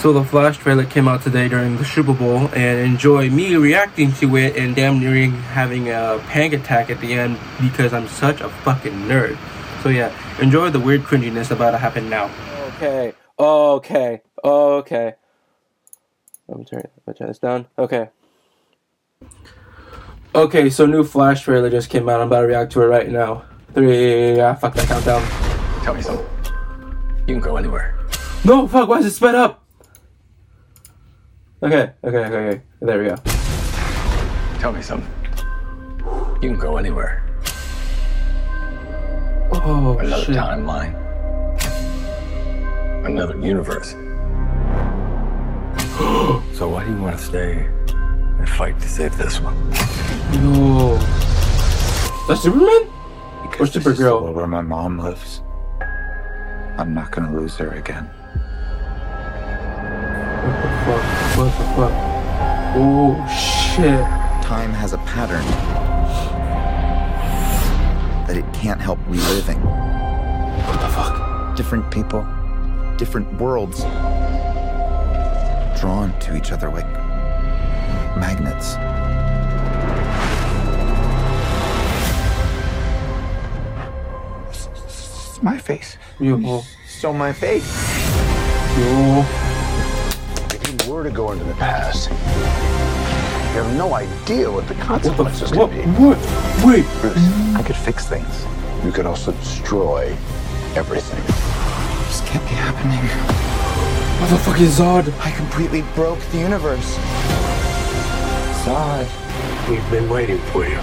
So the Flash trailer came out today during the Super Bowl, and enjoy me reacting to it and damn near having a panic attack at the end because I'm such a fucking nerd. So yeah, enjoy the weird cringiness about to happen now. Okay, okay, okay. Let me turn, let me turn this down. Okay. Okay, so new Flash trailer just came out. I'm about to react to it right now. Three, ah, fuck that countdown. Tell me something. You can go anywhere. No, fuck, why is it sped up? Okay, okay, okay, okay. There we go. Tell me something. You can go anywhere. Oh, Another shit. timeline. Another universe. so why do you want to stay and fight to save this one? No. That's Superman? Because Or this is the Supergirl. where my mom lives. I'm not gonna lose her again. What the fuck? Oh, shit. Time has a pattern that it can't help reliving. What the fuck? Different people, different worlds, drawn to each other like magnets. It's my face. Yo, Still my face. yo. If you were to go into the past, you have no idea what the What the consequences fuck? What? could be. What? Wait. Bruce, I could fix things. You could also destroy everything. This can't be happening. What the fuck is Zod? I completely broke the universe. Zod. We've been waiting for you.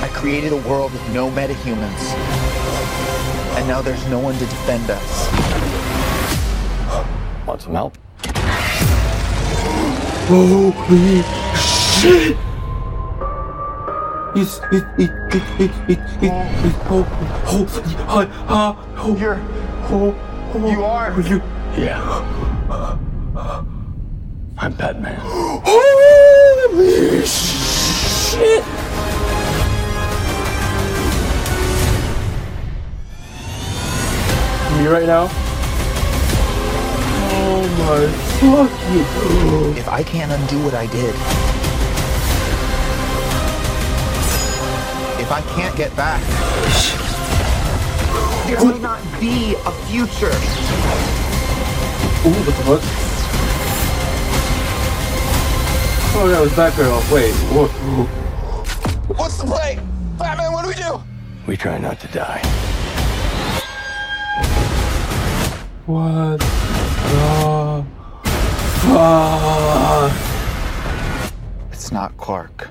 I created a world with no metahumans. And now there's no one to defend us. Want some help? Holy shit! He's he he he he he he he oh oh hi ha oh You're- oh oh you are? you Yeah. I'm Batman. holy shit! Me right now? Oh my fucking If I can't undo what I did, if I can't get back, there might not be a future. Ooh, what the fuck? Oh, that was Batgirl. Wait, what? What's the play? Batman, what do we do? We try not to die. What the fuck? It's not Clark.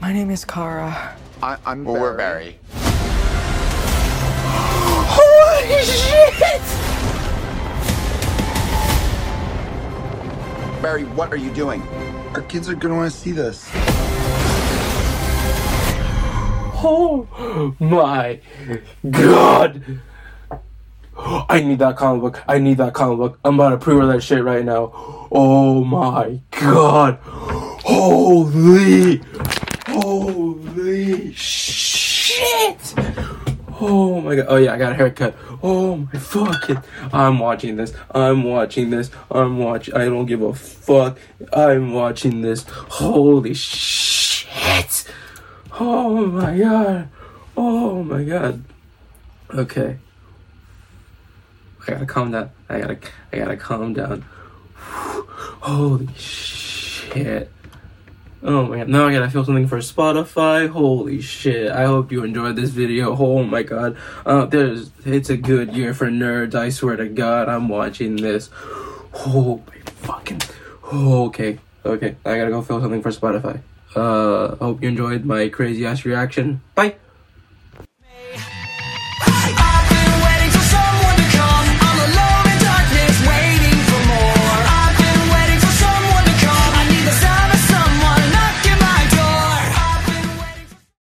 My name is Kara. I, I'm well, we're Barry. Holy shit! Barry, what are you doing? Our kids are gonna want to see this. Oh my god! I need that comic book. I need that comic book. I'm about to pre-order that shit right now. Oh my god! Holy, holy shit! Oh my god! Oh yeah, I got a haircut. Oh my fucking! I'm watching this. I'm watching this. I'm watching. I don't give a fuck. I'm watching this. Holy shit! Oh my god! Oh my god! Okay. I gotta calm down. I gotta. I gotta calm down. Holy shit! Oh my god! Now I gotta feel something for Spotify. Holy shit! I hope you enjoyed this video. Oh my god! Uh, there's. It's a good year for nerds. I swear to God, I'm watching this. Oh my fucking. Okay. Okay. I gotta go feel something for Spotify. Uh, hope you enjoyed my crazy ass reaction. Bye.